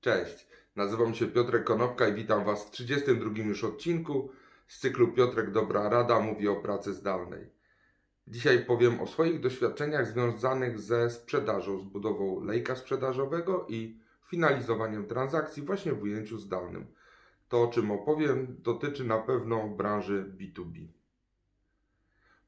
Cześć, nazywam się Piotrek Konopka i witam Was w 32 już odcinku z cyklu Piotrek Dobra Rada mówi o pracy zdalnej. Dzisiaj powiem o swoich doświadczeniach związanych ze sprzedażą, z budową lejka sprzedażowego i finalizowaniem transakcji właśnie w ujęciu zdalnym. To, o czym opowiem, dotyczy na pewno branży B2B.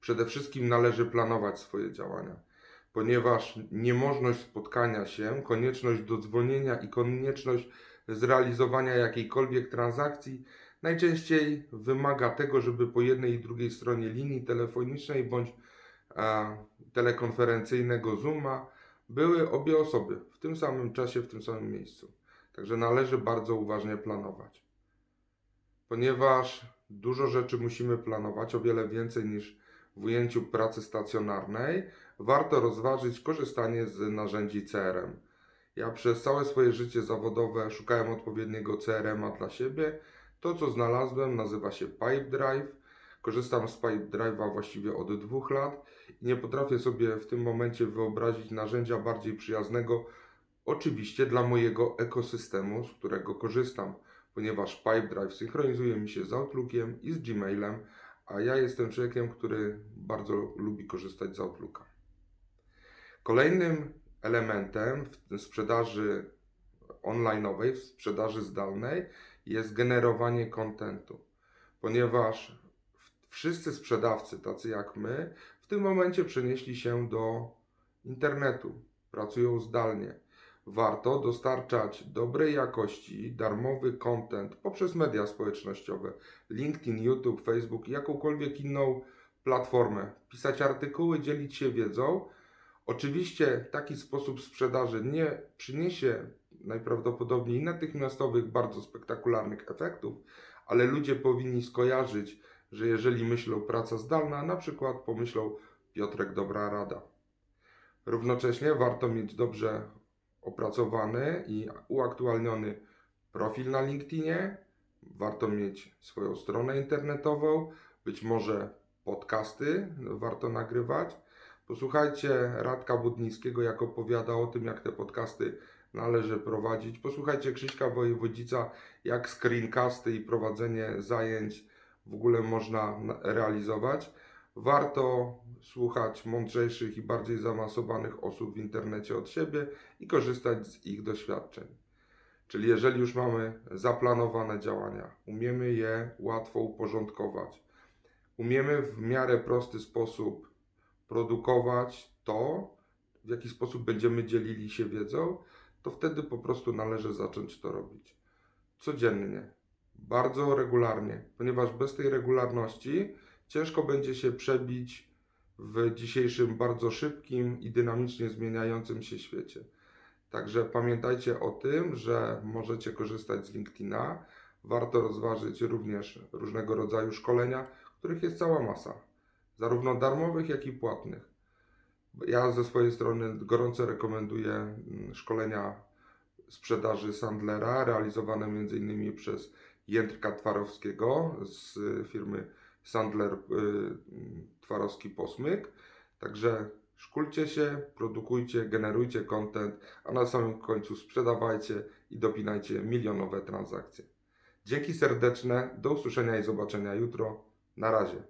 Przede wszystkim należy planować swoje działania ponieważ niemożność spotkania się, konieczność dodzwonienia i konieczność zrealizowania jakiejkolwiek transakcji najczęściej wymaga tego, żeby po jednej i drugiej stronie linii telefonicznej bądź a, telekonferencyjnego Zooma były obie osoby w tym samym czasie, w tym samym miejscu. Także należy bardzo uważnie planować. Ponieważ dużo rzeczy musimy planować, o wiele więcej niż w ujęciu pracy stacjonarnej, warto rozważyć korzystanie z narzędzi CRM. Ja przez całe swoje życie zawodowe szukałem odpowiedniego CRM-a dla siebie. To, co znalazłem, nazywa się Pipedrive. Korzystam z Pipedrive'a właściwie od dwóch lat i nie potrafię sobie w tym momencie wyobrazić narzędzia bardziej przyjaznego, oczywiście dla mojego ekosystemu, z którego korzystam, ponieważ Pipedrive synchronizuje mi się z Outlookiem i z Gmailem, a ja jestem człowiekiem, który bardzo lubi korzystać z Outlooka. Kolejnym elementem w sprzedaży online'owej, w sprzedaży zdalnej jest generowanie kontentu, ponieważ wszyscy sprzedawcy, tacy jak my, w tym momencie przenieśli się do internetu, pracują zdalnie. Warto dostarczać dobrej jakości, darmowy content poprzez media społecznościowe, LinkedIn, YouTube, Facebook, jakąkolwiek inną platformę. Pisać artykuły, dzielić się wiedzą, Oczywiście taki sposób sprzedaży nie przyniesie najprawdopodobniej natychmiastowych, bardzo spektakularnych efektów, ale ludzie powinni skojarzyć, że jeżeli myślą praca zdalna, na przykład pomyślą Piotrek dobra rada. Równocześnie warto mieć dobrze opracowany i uaktualniony profil na LinkedInie, warto mieć swoją stronę internetową, być może podcasty warto nagrywać Posłuchajcie Radka Budnickiego, jak opowiada o tym, jak te podcasty należy prowadzić. Posłuchajcie Krzyśka Wojewodzica, jak screencasty i prowadzenie zajęć w ogóle można realizować. Warto słuchać mądrzejszych i bardziej zaawansowanych osób w internecie od siebie i korzystać z ich doświadczeń. Czyli jeżeli już mamy zaplanowane działania, umiemy je łatwo uporządkować, umiemy w miarę prosty sposób produkować to, w jaki sposób będziemy dzielili się wiedzą, to wtedy po prostu należy zacząć to robić. Codziennie, bardzo regularnie, ponieważ bez tej regularności ciężko będzie się przebić w dzisiejszym bardzo szybkim i dynamicznie zmieniającym się świecie. Także pamiętajcie o tym, że możecie korzystać z LinkedIna. Warto rozważyć również różnego rodzaju szkolenia, których jest cała masa zarówno darmowych, jak i płatnych. Ja ze swojej strony gorąco rekomenduję mm, szkolenia sprzedaży Sandlera, realizowane m.in. przez Jędrka Twarowskiego z firmy Sandler y, Twarowski Posmyk. Także szkulcie się, produkujcie, generujcie content, a na samym końcu sprzedawajcie i dopinajcie milionowe transakcje. Dzięki serdeczne, do usłyszenia i zobaczenia jutro. Na razie.